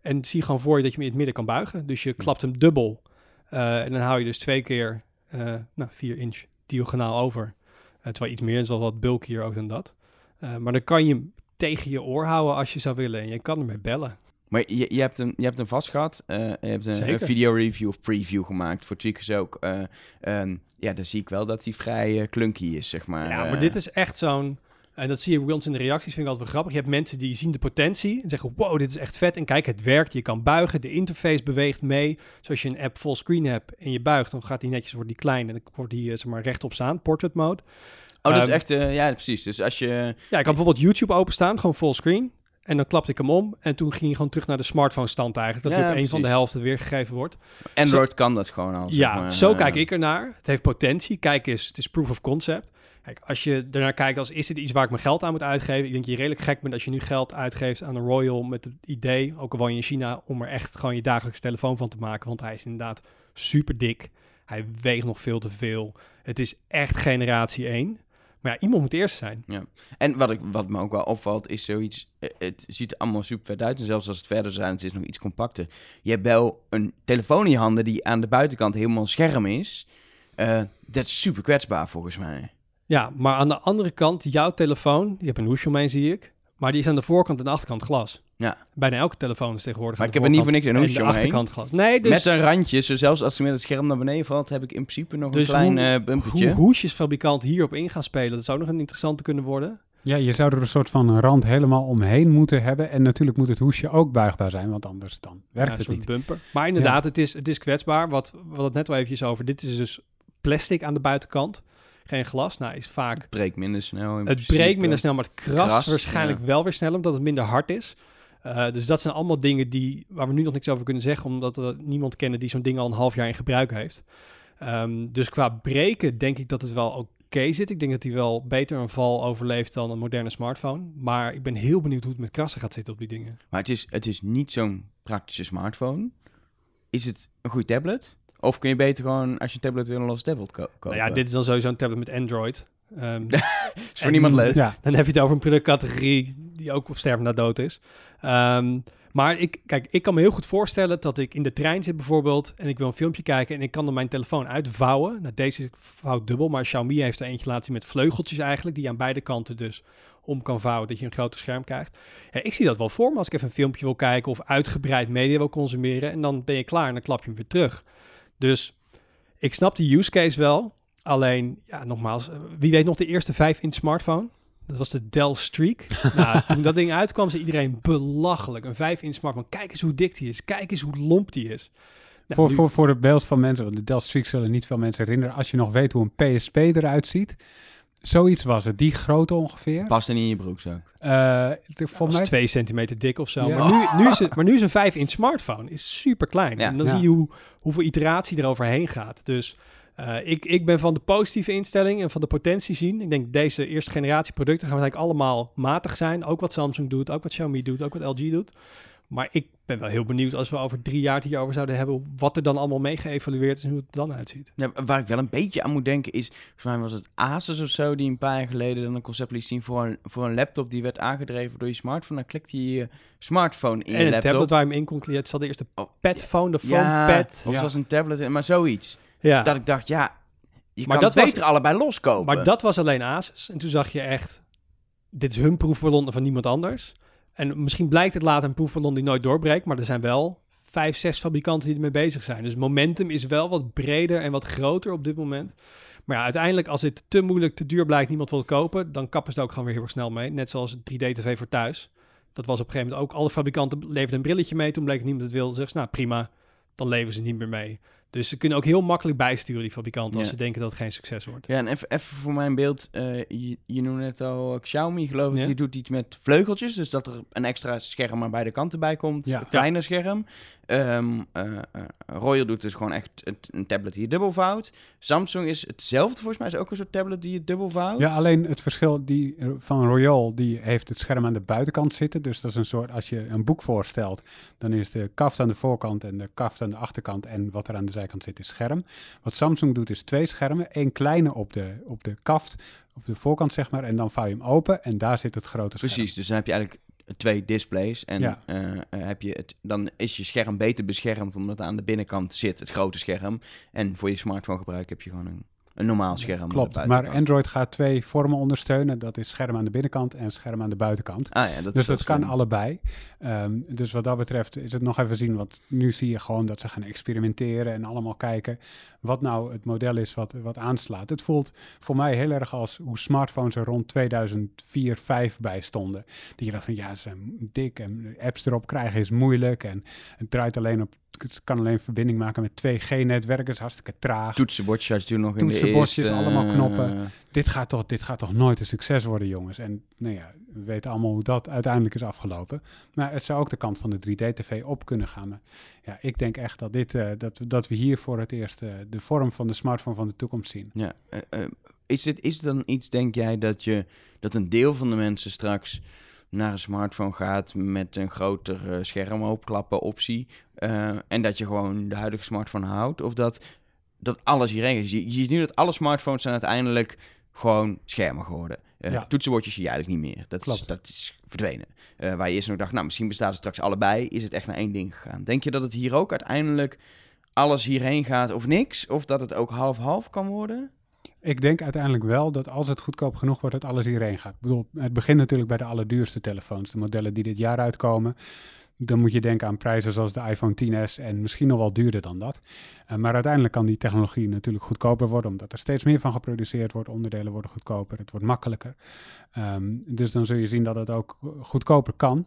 Speaker 2: En zie gewoon voor je dat je hem in het midden kan buigen. Dus je klapt hem dubbel. Eh, en dan hou je dus twee keer, eh nou, 4 inch diagonaal over. Uh, terwijl iets meer is wel wat bulkier ook dan dat. Maar dan kan je hem tegen je oor houden als je zou willen. En je kan ermee bellen.
Speaker 1: Maar je, je, hebt hem, je hebt hem vast gehad. eh, je hebt een, een video review of preview gemaakt voor Tweakers ook. Eh, ehm, ja, dan zie ik wel dat hij vrij eh, clunky is, zeg maar.
Speaker 2: ja,
Speaker 1: Eh,
Speaker 2: maar dit is echt zo'n... En dat zie je bij ons in de reacties, vind ik altijd wel grappig. Je hebt mensen die zien de potentie en zeggen... wow, dit is echt vet. En kijk, het werkt. Je kan buigen. De interface beweegt mee. Zoals je een app fullscreen hebt en je buigt... dan gaat die netjes, wordt die klein en dan wordt die eh, zeg maar, rechtop staan. Portrait mode.
Speaker 1: Oh, dat is
Speaker 2: Ehm,
Speaker 1: echt... eh, ja, precies. Dus als je...
Speaker 2: Ja, ik kan bijvoorbeeld YouTube openstaan, gewoon fullscreen. En dan klapte ik hem om. En toen ging hij gewoon terug naar de smartphone stand eigenlijk. Dat
Speaker 1: Ja,
Speaker 2: hij op een van de helften weergegeven wordt.
Speaker 1: Android kan dat gewoon al. zeg
Speaker 2: Ja,
Speaker 1: maar.
Speaker 2: zo kijk ik ernaar. Het heeft potentie. Kijk eens, het is proof of concept. Kijk, als je ernaar kijkt als is dit iets waar ik mijn geld aan moet uitgeven? Ik denk je redelijk gek bent als je nu geld uitgeeft aan een Royal met het idee, ook al woon je in China, om er echt gewoon je dagelijkse telefoon van te maken. Want hij is inderdaad super dik. Hij weegt nog veel te veel. Het is echt generatie 1. Maar ja, iemand moet eerst zijn.
Speaker 1: En wat, ik, wat me ook wel opvalt, is zoiets... eh, Het ziet er allemaal super vet uit. En zelfs als het verder zijn, het is nog iets compacter. Je hebt wel een telefoon in je handen die aan de buitenkant helemaal scherm is. Eh, dat is super kwetsbaar volgens mij.
Speaker 2: Ja, maar aan de andere kant, jouw telefoon, je hebt een hoesje omheen zie ik, maar die is aan de voorkant en de achterkant glas.
Speaker 1: Ja.
Speaker 2: Bijna elke telefoon is tegenwoordig
Speaker 1: Maar
Speaker 2: aan
Speaker 1: ik
Speaker 2: de
Speaker 1: heb er niet voor niks een
Speaker 2: en
Speaker 1: hoesje
Speaker 2: achterkant glas. Nee, dus
Speaker 1: Met een randje, zo zelfs als ze met het scherm naar beneden valt, heb ik in principe nog
Speaker 2: Dus
Speaker 1: een klein
Speaker 2: hoe-
Speaker 1: eh, bumpertje.
Speaker 2: hoe hoesjesfabrikant hierop in gaan spelen, dat zou nog een interessante kunnen worden.
Speaker 3: Ja, je zou er een soort van rand helemaal omheen moeten hebben. En natuurlijk moet het hoesje ook buigbaar zijn, want anders dan werkt
Speaker 2: Ja, een
Speaker 3: het
Speaker 2: soort
Speaker 3: niet.
Speaker 2: bumper. Maar inderdaad, het, is, het is kwetsbaar. Wat, we hadden het net wel eventjes over. Dit is dus plastic aan de buitenkant. Geen glas. Nou, is vaak...
Speaker 1: Het breekt minder snel. in
Speaker 2: Het
Speaker 1: principe.
Speaker 2: breekt minder snel, maar het krast,
Speaker 1: Krast,
Speaker 2: waarschijnlijk
Speaker 1: ja.
Speaker 2: wel weer sneller, omdat het minder hard is. Eh, dus dat zijn allemaal dingen die, waar we nu nog niks over kunnen zeggen, omdat we niemand kennen die zo'n ding al een half jaar in gebruik heeft. Ehm, dus qua breken denk ik dat het wel oké zit. Ik denk dat hij wel beter een val overleeft dan een moderne smartphone. Maar ik ben heel benieuwd hoe het met krassen gaat zitten op die dingen.
Speaker 1: Maar het is, het is niet zo'n praktische smartphone. Is het een goede tablet? Of kun je beter gewoon, als je een tablet wil, een losse tablet ko- kopen?
Speaker 2: Nou ja, dit is dan sowieso een tablet met Android. Ehm, [laughs]
Speaker 1: is voor
Speaker 2: en-
Speaker 1: niemand leuk.
Speaker 3: Ja,
Speaker 2: Dan heb je het over een productcategorie die ook op sterven na dood is. Ehm, maar ik, kijk, ik kan me heel goed voorstellen dat ik in de trein zit bijvoorbeeld en ik wil een filmpje kijken en ik kan dan mijn telefoon uitvouwen. Nou, deze vouwt dubbel, maar Xiaomi heeft er eentje laten zien met vleugeltjes eigenlijk, die je aan beide kanten dus om kan vouwen, dat je een groter scherm krijgt. Ja, ik zie dat wel voor me als ik even een filmpje wil kijken of uitgebreid media wil consumeren en dan ben je klaar en dan klap je hem weer terug. Dus ik snap die use case wel. Alleen, ja, nogmaals, eh, wie weet nog de eerste 5-inch smartphone? Dat was de Dell Streak. [laughs] nou, toen dat ding uitkwam, zei iedereen belachelijk. Een 5-inch smartphone. Kijk eens hoe dik die is. Kijk eens hoe lomp die is. Nou,
Speaker 3: voor,
Speaker 2: nu-
Speaker 3: voor, voor het beeld van mensen, want de Dell Streak zullen niet veel mensen herinneren. Als je nog weet hoe een PSP eruit ziet. Zoiets was het, die grootte ongeveer.
Speaker 1: Past er niet in je broekzak.
Speaker 3: Eh,
Speaker 2: was
Speaker 3: volgens mij
Speaker 2: twee centimeter dik of zo.
Speaker 3: Ja.
Speaker 2: Maar, nu, nu is het, maar nu is een 5-inch smartphone is super klein.
Speaker 1: Ja.
Speaker 2: En dan
Speaker 3: Ja.
Speaker 2: zie je hoe, hoeveel iteratie er overheen gaat. Dus eh, ik, ik ben van de positieve instelling en van de potentie zien. Ik denk deze eerste generatie producten gaan eigenlijk allemaal matig zijn. Ook wat Samsung doet, ook wat Xiaomi doet, ook wat LG doet. Maar ik ben wel heel benieuwd als we over drie jaar het hierover zouden hebben... wat er dan allemaal mee geëvalueerd is en hoe het er dan uitziet.
Speaker 1: Ja, waar ik wel een beetje aan moet denken is, volgens mij was het Asus of zo, die een paar jaar geleden dan een concept liet zien voor een, voor een laptop die werd aangedreven door je smartphone. Dan klikte je je smartphone in
Speaker 2: en
Speaker 1: je laptop.
Speaker 2: tablet waar je hem in kon klikken. Het zal de eerste
Speaker 1: Oh,
Speaker 2: padphone, de
Speaker 1: ja,
Speaker 2: PhonePad.
Speaker 1: of
Speaker 3: Ja.
Speaker 1: zoals een tablet, maar zoiets.
Speaker 2: Ja.
Speaker 1: Dat ik dacht, ja, je
Speaker 2: Maar
Speaker 1: kan
Speaker 2: dat
Speaker 1: het
Speaker 2: was-
Speaker 1: beter allebei loskopen.
Speaker 2: Maar dat was alleen Asus. En toen zag je echt, dit is hun proefballon van niemand anders. En misschien blijkt het later een proefballon die nooit doorbreekt. Maar er zijn wel vijf, zes fabrikanten die ermee bezig zijn. Dus momentum is wel wat breder en wat groter op dit moment. Maar ja, uiteindelijk als het te moeilijk, te duur blijkt, niemand wil kopen... dan kappen ze er ook gewoon weer heel erg snel mee. Net zoals het 3D-tv voor thuis. Dat was op een gegeven moment ook, alle fabrikanten leverden een brilletje mee. Toen bleek niemand het wilde. Zeggen ze, nou prima, dan leveren ze niet meer mee. Dus ze kunnen ook heel makkelijk bijsturen, die fabrikanten, als
Speaker 1: Ja.
Speaker 2: ze denken dat het geen succes wordt.
Speaker 1: Ja, en even, voor mijn beeld. eh, je, je noemde net al Xiaomi, geloof ik.
Speaker 2: Ja.
Speaker 1: Die doet iets met vleugeltjes. Dus dat er een extra scherm aan beide kanten bij komt.
Speaker 3: Ja.
Speaker 1: Een kleiner scherm. Ehm eh, eh, Royal doet dus gewoon echt een tablet die je dubbel vouwt. Samsung is hetzelfde volgens mij. Is ook een soort tablet die je dubbel vouwt.
Speaker 3: Ja, alleen het verschil die, van Royal, die heeft het scherm aan de buitenkant zitten. Dus dat is een soort, als je een boek voorstelt, dan is de kaft aan de voorkant en de kaft aan de achterkant. En wat er aan de zijkant zit is scherm. Wat Samsung doet is twee schermen. één kleine op de, op de kaft, op de voorkant zeg maar. En dan vouw je hem open en daar zit het grote scherm.
Speaker 1: Precies, dus dan heb je eigenlijk twee displays. En
Speaker 3: Ja.
Speaker 1: eh, eh, heb je het, dan is je scherm beter beschermd omdat aan de binnenkant zit het grote scherm. En voor je smartphone gebruik heb je gewoon een, een normaal scherm. aan de
Speaker 3: Klopt, maar. Android gaat twee vormen ondersteunen. Dat is scherm aan de binnenkant en scherm aan de buitenkant.
Speaker 1: Ah ja, dat
Speaker 3: Dus dat kan allebei. Ehm, dus wat dat betreft is het nog even zien. Want nu zie je gewoon dat ze gaan experimenteren en allemaal kijken wat nou het model is wat, wat aanslaat. Het voelt voor mij heel erg als hoe smartphones er rond 2004, 5 bij stonden. Dat je dacht van ja, ze zijn dik en apps erop krijgen is moeilijk. En het draait alleen op, het kan alleen verbinding maken met 2G-netwerken, is hartstikke traag.
Speaker 1: Toetsenbordjes had je toen nog in de
Speaker 3: Toetsenbordjes,
Speaker 1: eerste...
Speaker 3: allemaal knoppen. dit gaat, toch, dit gaat toch nooit een succes worden, jongens. En nou ja, we weten allemaal hoe dat uiteindelijk is afgelopen. Maar het zou ook de kant van de 3D-tv op kunnen gaan. Maar ja, ik denk echt dat, dit, eh, dat, we- dat we hier voor het eerst eh, de vorm van de smartphone van de toekomst zien.
Speaker 1: Ja, eh, is, dit, is het dan iets, denk jij, dat, je, dat een deel van de mensen straks naar een smartphone gaat met een groter eh, scherm opklappen optie eh, en dat je gewoon de huidige smartphone houdt? Of dat, dat alles hierheen is? Je, je ziet nu dat alle smartphones zijn uiteindelijk gewoon schermen geworden. Eh,
Speaker 3: Ja.
Speaker 1: Toetsenbordjes zie je eigenlijk niet meer. Dat, is, dat is verdwenen. Eh, waar je eerst nog dacht, nou misschien bestaat het straks allebei, is het echt naar één ding gegaan. Denk je dat het hier ook uiteindelijk alles hierheen gaat of niks? Of dat het ook half-half kan worden?
Speaker 3: Ik denk uiteindelijk wel dat als het goedkoop genoeg wordt, dat alles hierheen gaat. Ik bedoel, het begint natuurlijk bij de allerduurste telefoons. De modellen die dit jaar uitkomen. Dan moet je denken aan prijzen zoals de iPhone 10s en misschien nog wel duurder dan dat. Uh, maar uiteindelijk kan die technologie natuurlijk goedkoper worden, omdat er steeds meer van geproduceerd wordt. Onderdelen worden goedkoper, het wordt makkelijker. Um, dus dan zul je zien dat het ook goedkoper kan.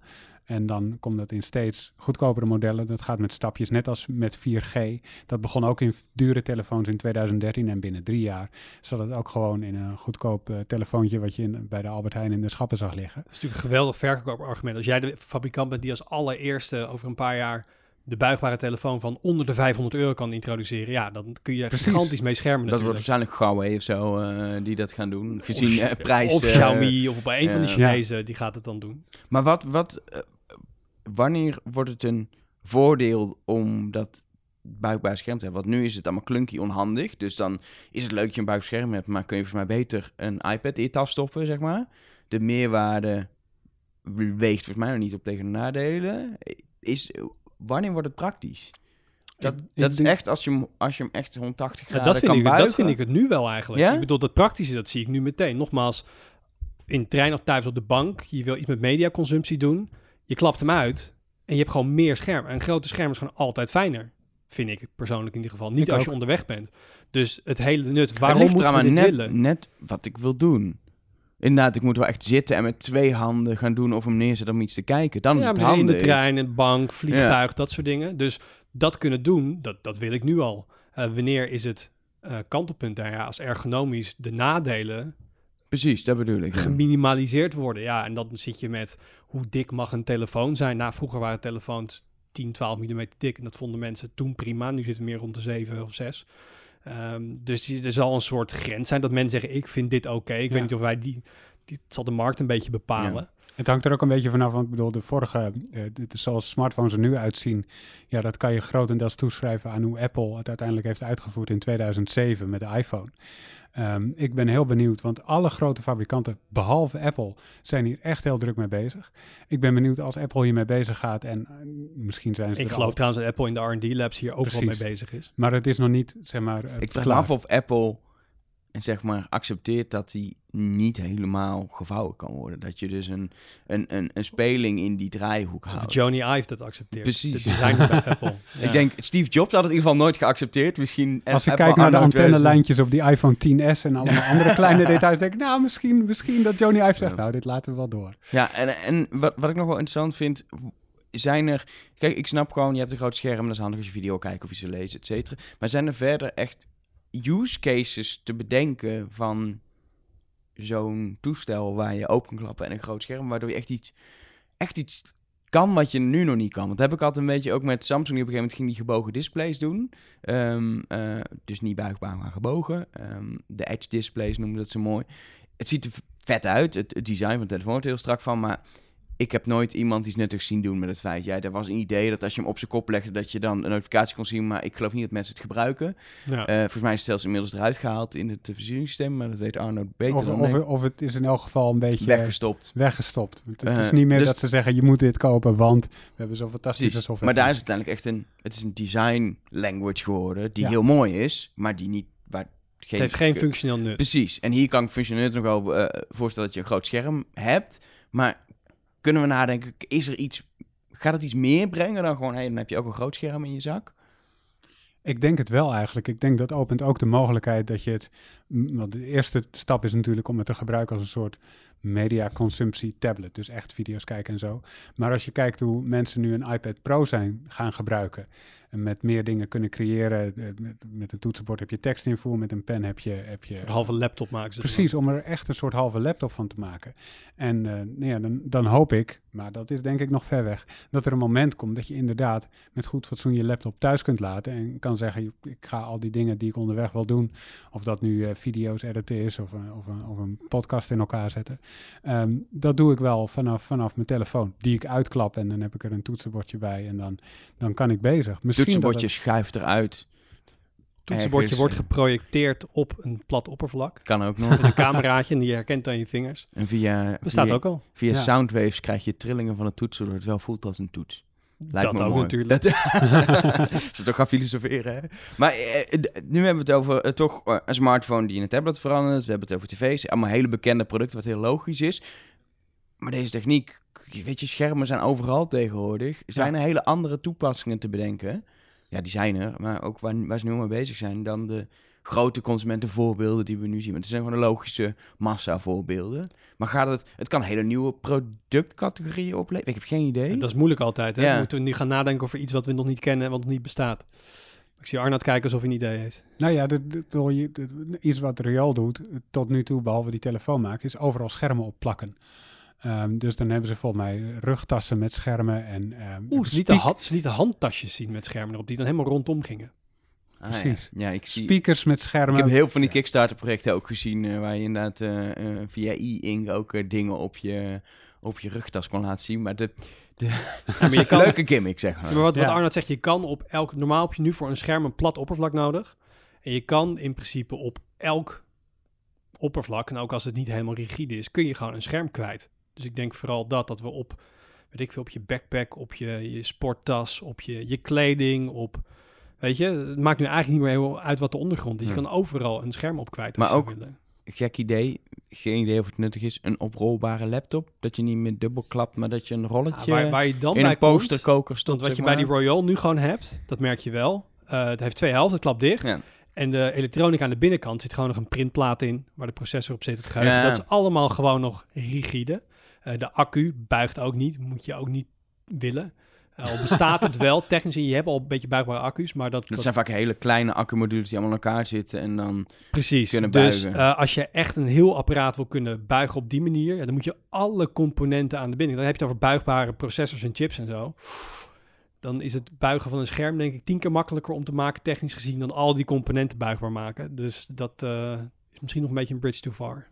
Speaker 3: En dan komt dat in steeds goedkopere modellen. Dat gaat met stapjes, net als met 4G. Dat begon ook in dure telefoons in 2013 en binnen drie jaar zat het ook gewoon in een goedkoop uh, telefoontje wat je in, bij de Albert Heijn in de schappen zag liggen.
Speaker 2: Dat is natuurlijk een geweldig verkoopargument. Als jij de fabrikant bent die als allereerste over een paar jaar de buigbare telefoon van onder de 500 euro kan introduceren, ja, dan kun je Precies. gigantisch mee schermen.
Speaker 1: Dat wordt waarschijnlijk Huawei of zo uh, die dat gaan doen. Gezien uh, prijs.
Speaker 2: Of Xiaomi of bij een van de Chinezen ja. die gaat het dan doen.
Speaker 1: Maar wat, wat wanneer wordt het een voordeel om dat buikbaar scherm te hebben? Want nu is het allemaal clunky onhandig. Dus dan is het leuk dat je een buikscherm hebt, maar kun je volgens mij beter een iPad in je tas stoppen, zeg maar. De meerwaarde weegt volgens mij nog niet op tegen de nadelen. Is, wanneer wordt het praktisch? Dat, dat is echt als je, hem, als je hem echt 180 graden
Speaker 2: ja, dat vind
Speaker 1: kan
Speaker 2: ik,
Speaker 1: buigen.
Speaker 2: Dat vind ik het nu wel eigenlijk. Ja? Ik bedoel, dat praktische, dat zie ik nu meteen. Nogmaals, in trein of thuis op de bank, je wil iets met mediaconsumptie doen je klapt hem uit en je hebt gewoon meer scherm. Een grote scherm is gewoon altijd fijner. Vind ik persoonlijk in ieder geval. Niet als je onderweg bent. Dus het hele nut. Waarom moet je dit
Speaker 1: net,
Speaker 2: willen?
Speaker 1: Net wat ik wil doen. Inderdaad, ik moet wel echt zitten en met twee handen gaan doen of hem neerzetten om iets te kijken. Dan
Speaker 2: ja,
Speaker 1: is het
Speaker 2: handig.
Speaker 1: in
Speaker 2: de trein, in de bank, vliegtuig, dat soort dingen. Dus dat kunnen doen, dat, dat wil ik nu al. Uh, wanneer is het uh, kantelpunt daar? Ja, als ergonomisch de nadelen
Speaker 1: Precies, dat bedoel ik.
Speaker 2: Geminimaliseerd worden. Ja, en dan zit je met hoe dik mag een telefoon zijn. Nou, vroeger waren telefoons 10, 12 mm dik. En dat vonden mensen toen prima. Nu zitten meer rond de 7 of 6. Um, dus er zal een soort grens zijn dat mensen zeggen: Ik vind dit oké. Okay. Ik ja. weet niet of wij die, die. Het zal de markt een beetje bepalen. Ja.
Speaker 3: Het hangt er ook een beetje vanaf, want ik bedoel, de vorige, uh, de, zoals smartphones er nu uitzien, ja, dat kan je grotendeels toeschrijven aan hoe Apple het uiteindelijk heeft uitgevoerd in 2007 met de iPhone. Um, ik ben heel benieuwd, want alle grote fabrikanten, behalve Apple, zijn hier echt heel druk mee bezig. Ik ben benieuwd als Apple hiermee bezig gaat en uh, misschien zijn ze.
Speaker 2: Ik geloof al... trouwens dat Apple in de RD labs hier ook Precies. wel mee bezig is.
Speaker 3: Maar het is nog niet, zeg maar. Uh,
Speaker 1: ik vraag me af of Apple en zeg maar accepteert dat hij niet helemaal gevouwen kan worden. Dat je dus een, een, een, een speling in die draaihoek houdt.
Speaker 2: Of Johnny Ive dat accepteert.
Speaker 1: Precies.
Speaker 2: De designer bij Apple. [laughs]
Speaker 1: Ja. Ik denk, Steve Jobs had het in ieder geval nooit geaccepteerd. Misschien
Speaker 3: Als ik kijk naar de antennelijntjes op die iPhone 10s en allemaal [laughs] andere kleine details, denk ik, nou, misschien, misschien dat Johnny Ive zegt, nou, dit laten we wel door.
Speaker 1: Ja, en, en wat, wat ik nog wel interessant vind, zijn er... Kijk, ik snap gewoon, je hebt een groot scherm, dat is handig als je video kijkt of iets lezen, et cetera. Maar zijn er verder echt use cases te bedenken van zo'n toestel waar je open kan klappen en een groot scherm, waardoor je echt iets, echt iets kan wat je nu nog niet kan. Want dat heb ik altijd een beetje ook met Samsung. Die op een gegeven moment ging die gebogen displays doen. Um, uh, dus niet buigbaar, maar gebogen. Um, de edge displays noemen dat zo mooi. Het ziet er vet uit. Het, het design van de telefoon wordt heel strak van, maar ik heb nooit iemand iets nuttigs zien doen met het feit. Ja, er was een idee dat als je hem op zijn kop legde, dat je dan een notificatie kon zien. Maar ik geloof niet dat mensen het gebruiken. Ja. Uh, volgens mij is het zelfs inmiddels eruit gehaald in het verzuuringssysteem. Maar dat weet Arno beter
Speaker 3: of,
Speaker 1: dan
Speaker 3: of, of, het is in elk geval een beetje
Speaker 1: weggestopt.
Speaker 3: Weggestopt. Het uh, is niet meer dus dat ze zeggen, je moet dit kopen, want we hebben zo'n fantastische precies. software.
Speaker 1: Maar daar is het uiteindelijk echt een... Het is een design language geworden, die ja. heel mooi is, maar die niet... Waar
Speaker 2: geen, het heeft geen functioneel nut.
Speaker 1: Precies. En hier kan ik functioneel nog wel uh, voorstellen dat je een groot scherm hebt. Maar kunnen we nadenken, is er iets, gaat het iets meer brengen dan gewoon, hey, dan heb je ook een groot scherm in je zak?
Speaker 3: Ik denk het wel eigenlijk. Ik denk dat opent ook de mogelijkheid dat je het. Want de eerste stap is natuurlijk om het te gebruiken als een soort mediaconsumptie tablet. Dus echt video's kijken en zo. Maar als je kijkt hoe mensen nu een iPad Pro zijn gaan gebruiken. En met meer dingen kunnen creëren. Met, met een toetsenbord heb je tekstinvoer. Met een pen heb je... Heb je
Speaker 2: een halve laptop maken
Speaker 3: ze Precies, om er echt een soort halve laptop van te maken. En uh, nou ja, dan, dan hoop ik, maar dat is denk ik nog ver weg... dat er een moment komt dat je inderdaad met goed fatsoen je laptop thuis kunt laten. En kan zeggen, ik ga al die dingen die ik onderweg wil doen... of dat nu uh, video's editen is of, uh, of, of, een podcast in elkaar zetten... Um, dat doe ik wel vanaf, vanaf mijn telefoon, die ik uitklap en dan heb ik er een toetsenbordje bij en dan, dan kan ik bezig.
Speaker 1: Misschien toetsenbordje het... schuift eruit.
Speaker 2: Toetsenbordje Ergens, wordt geprojecteerd op een plat oppervlak.
Speaker 1: Kan ook nog.
Speaker 2: Met een cameraatje en die herkent dan je vingers.
Speaker 1: En via,
Speaker 2: Bestaat
Speaker 1: via,
Speaker 2: ook al.
Speaker 1: Via ja. soundwaves krijg je trillingen van het toetsen, zodat het wel voelt als een toets. Lijkt
Speaker 2: dat
Speaker 1: me
Speaker 2: ook
Speaker 1: mooi.
Speaker 2: natuurlijk.
Speaker 1: Dat, [laughs] ze toch gaan filosoferen, hè? Maar eh, d- nu hebben we het over eh, toch eh, een smartphone die in een tablet verandert. We hebben het over tv's. Allemaal hele bekende producten, wat heel logisch is. Maar deze techniek, weet je, schermen zijn overal tegenwoordig. Zijn er hele andere toepassingen te bedenken? Ja, die zijn er. Maar ook waar, waar ze nu mee bezig zijn dan de grote consumentenvoorbeelden die we nu zien. Want het zijn gewoon de logische massa-voorbeelden. Maar gaat het... Het kan hele nieuwe productcategorieën opleveren. Ik heb geen idee.
Speaker 2: Dat is moeilijk altijd. Hè?
Speaker 1: Ja.
Speaker 2: Moeten we nu gaan nadenken over iets wat we nog niet kennen en wat nog niet bestaat. Ik zie Arnoud kijken alsof hij een idee heeft.
Speaker 3: Nou ja, dat, dat iets wat Riool doet tot nu toe, behalve die telefoon maken, is overal schermen opplakken. Ehm, dus dan hebben ze volgens mij rugtassen met schermen en ehm,
Speaker 2: Oeh, ze lieten,
Speaker 3: speak-
Speaker 2: ha- ze lieten handtasjes zien met schermen erop die dan helemaal rondom gingen.
Speaker 1: Ah,
Speaker 3: precies.
Speaker 1: Ja, ja ik zie...
Speaker 3: speakers met schermen.
Speaker 1: Ik heb heel veel van die Kickstarter-projecten ook gezien, eh, waar je inderdaad eh, eh, via e-ink ook dingen op je, op je rugtas kon laten zien. Maar de, [laughs]
Speaker 2: Ja, maar je kan,
Speaker 1: leuke gimmick, zeg maar.
Speaker 2: maar wat, wat. Arnoud zegt, je kan op elk... Normaal heb je nu voor een scherm een plat oppervlak nodig. En je kan in principe op elk oppervlak, en ook als het niet helemaal rigide is, kun je gewoon een scherm kwijt. Dus ik denk vooral dat, dat we op, weet ik veel, op je backpack, op je, je sporttas, op je, je kleding, op... Weet je, het maakt nu eigenlijk niet meer heel uit wat de ondergrond is. Je
Speaker 1: Ja.
Speaker 2: kan overal een scherm op kwijt als
Speaker 1: Maar ook-. Gek idee, geen idee of het nuttig is. Een oprolbare laptop, dat je niet meer dubbel klapt, maar dat je een
Speaker 2: Ja,
Speaker 1: rolletje
Speaker 2: waar, waar je dan
Speaker 1: in
Speaker 2: bij
Speaker 1: een posterkoker
Speaker 2: Want wat je bij die. Royal nu gewoon hebt, dat merk je wel. Eh, het heeft twee helften, het klapt dicht.
Speaker 1: Ja.
Speaker 2: En de elektronica aan de binnenkant zit gewoon nog een printplaat in, waar de processor op zit, het geheugen.
Speaker 1: Ja.
Speaker 2: Dat is allemaal gewoon nog rigide. Eh, de accu buigt ook niet, moet je ook niet willen. Eh, al bestaat het wel, technisch, en je hebt al een beetje buigbare accu's, maar dat...
Speaker 1: Dat
Speaker 2: dat-
Speaker 1: zijn vaak hele kleine accumodules die allemaal in elkaar zitten en dan...
Speaker 2: Precies.
Speaker 1: kunnen
Speaker 2: dus
Speaker 1: buigen.
Speaker 2: eh, als je echt een heel apparaat wil kunnen buigen op die manier, ja, dan moet je alle componenten aan de binnenkant. Dan heb je het over buigbare processors en chips en zo. Dan is het buigen van een scherm denk ik tien keer makkelijker om te maken, technisch gezien, dan al die componenten buigbaar maken. Dus dat eh, is misschien nog een beetje een bridge too far.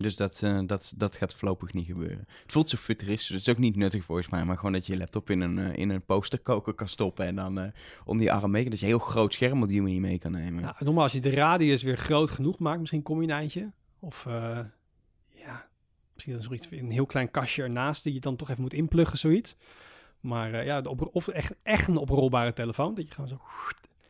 Speaker 1: Dus dat, eh, dat, dat gaat voorlopig niet gebeuren. Het voelt zo futuristisch. Het is ook niet nuttig volgens mij. Maar gewoon dat je je laptop in een, eh, in een posterkoker kan stoppen. En dan eh onder je arm mee. Dat je een heel groot scherm op die manier mee kan nemen.
Speaker 2: Nou, normaal als je de radius weer groot genoeg maakt, misschien kom je een eindje. Of ja, misschien is zoiets, een heel klein kastje ernaast die je dan toch even moet inpluggen, zoiets. Maar ja, de of echt, echt een oprolbare telefoon, dat je gewoon zo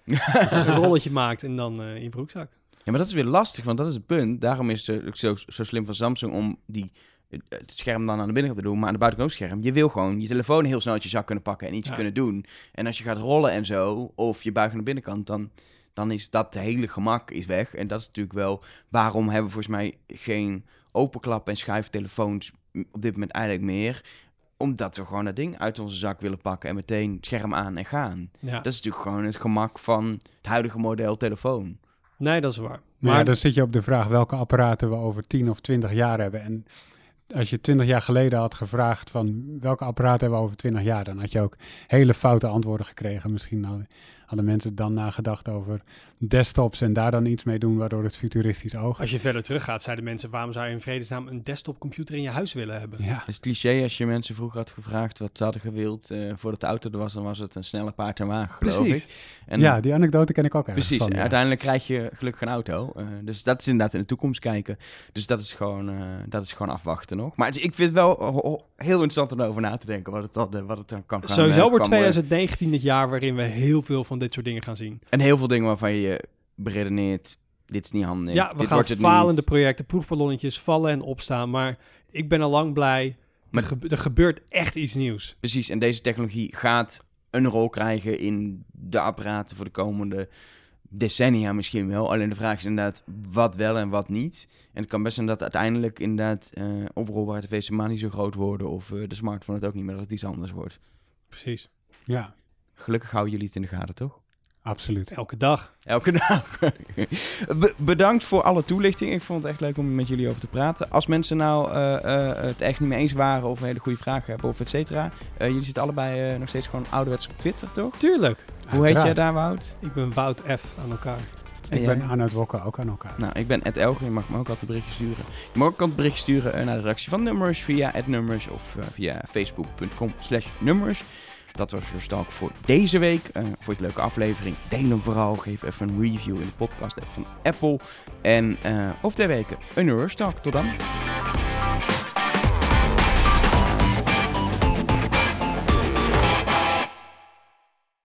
Speaker 2: [laughs] een rolletje maakt en dan in je broekzak.
Speaker 1: Ja, maar dat is weer lastig, want dat is het punt. Daarom is het zo, zo slim van Samsung om die, het scherm dan aan de binnenkant te doen, maar aan de buitenkant ook scherm. Je wil gewoon je telefoon heel snel uit je zak kunnen pakken en iets
Speaker 2: Ja.
Speaker 1: kunnen doen. En als je gaat rollen en zo, of je buigt aan de binnenkant, dan, dan is dat hele gemak is weg. En dat is natuurlijk wel, waarom hebben we volgens mij geen openklap- en schuiftelefoons op dit moment eigenlijk meer? Omdat we gewoon dat ding uit onze zak willen pakken en meteen scherm aan en gaan.
Speaker 2: Ja,
Speaker 1: Dat is natuurlijk gewoon het gemak van het huidige model telefoon.
Speaker 2: Nee, dat is waar.
Speaker 3: Maar ja, dan zit je op de vraag welke apparaten we over 10 of 20 jaar hebben. En als je 20 jaar geleden had gevraagd van welke apparaten hebben we over 20 jaar, dan had je ook hele foute antwoorden gekregen. Misschien hadden, mensen dan nagedacht over desktops en daar dan iets mee doen waardoor het futuristisch oog.
Speaker 2: als je verder teruggaat, zeiden mensen, waarom zou je in vredesnaam een desktopcomputer in je huis willen hebben?
Speaker 3: Ja,
Speaker 1: Het is cliché als je mensen vroeger had gevraagd wat ze hadden gewild eh, voordat de auto er was, dan was het een snelle paard en wagen, geloof
Speaker 2: Precies.
Speaker 1: ik. En
Speaker 3: ja, die anekdote ken ik ook
Speaker 1: precies.
Speaker 3: van, ja.
Speaker 1: Uiteindelijk krijg je gelukkig een auto. eh, dus dat is inderdaad in de toekomst kijken. Dus dat is gewoon, eh, dat is gewoon afwachten nog. Maar ik vind het wel heel interessant om erover na te denken wat het dan, eh, wat het dan kan gaan.
Speaker 2: Sowieso
Speaker 1: eh,
Speaker 2: wordt
Speaker 1: kan worden.
Speaker 2: 2019 het jaar waarin we heel veel van dit soort dingen gaan zien.
Speaker 1: En heel veel dingen waarvan je beredeneert, dit is niet handig.
Speaker 2: Ja, we
Speaker 1: dit
Speaker 2: gaan
Speaker 1: wordt het
Speaker 2: falende
Speaker 1: niet.
Speaker 2: projecten, proefballonnetjes, vallen en opstaan. Maar ik ben al lang blij. Er, gebe- er gebeurt echt iets nieuws.
Speaker 1: Precies, en deze technologie gaat een rol krijgen in de apparaten voor de komende decennia misschien wel. Alleen de vraag is inderdaad wat wel en wat niet. En het kan best zijn dat uiteindelijk inderdaad eh oprolbare tv's helemaal niet zo groot worden... of eh, de smartphone het ook niet meer, dat het iets anders wordt.
Speaker 2: Precies.
Speaker 3: ja,
Speaker 1: Gelukkig houden jullie het in de gaten, toch?
Speaker 3: absoluut.
Speaker 2: Elke dag.
Speaker 1: Elke dag. [laughs] Be- bedankt voor alle toelichting. Ik vond het echt leuk om met jullie over te praten. Als mensen nou eh, eh, het echt niet mee eens waren of een hele goede vragen hebben of et cetera. eh, jullie zitten allebei nog steeds gewoon ouderwets op Twitter, toch?
Speaker 2: Tuurlijk.
Speaker 1: Hoe heet jij daar, Wout?
Speaker 2: Ik ben Wout F. aan elkaar.
Speaker 1: En
Speaker 3: Ik
Speaker 1: jij?
Speaker 3: ben Arnoud Wokke ook aan elkaar.
Speaker 1: Nou, ik ben Ed Elger. Je mag me ook altijd een berichtje sturen. Je mag ook altijd een berichtje sturen eh, naar de redactie van Nummers via Nummers of eh, via facebook.com slash nummers. Dat was Your Stalk voor deze week. Eh vond je het een leuke aflevering? Deel hem vooral. Geef even een review in de podcast app van Apple. En eh over twee weken een Your Stalk. Tot dan.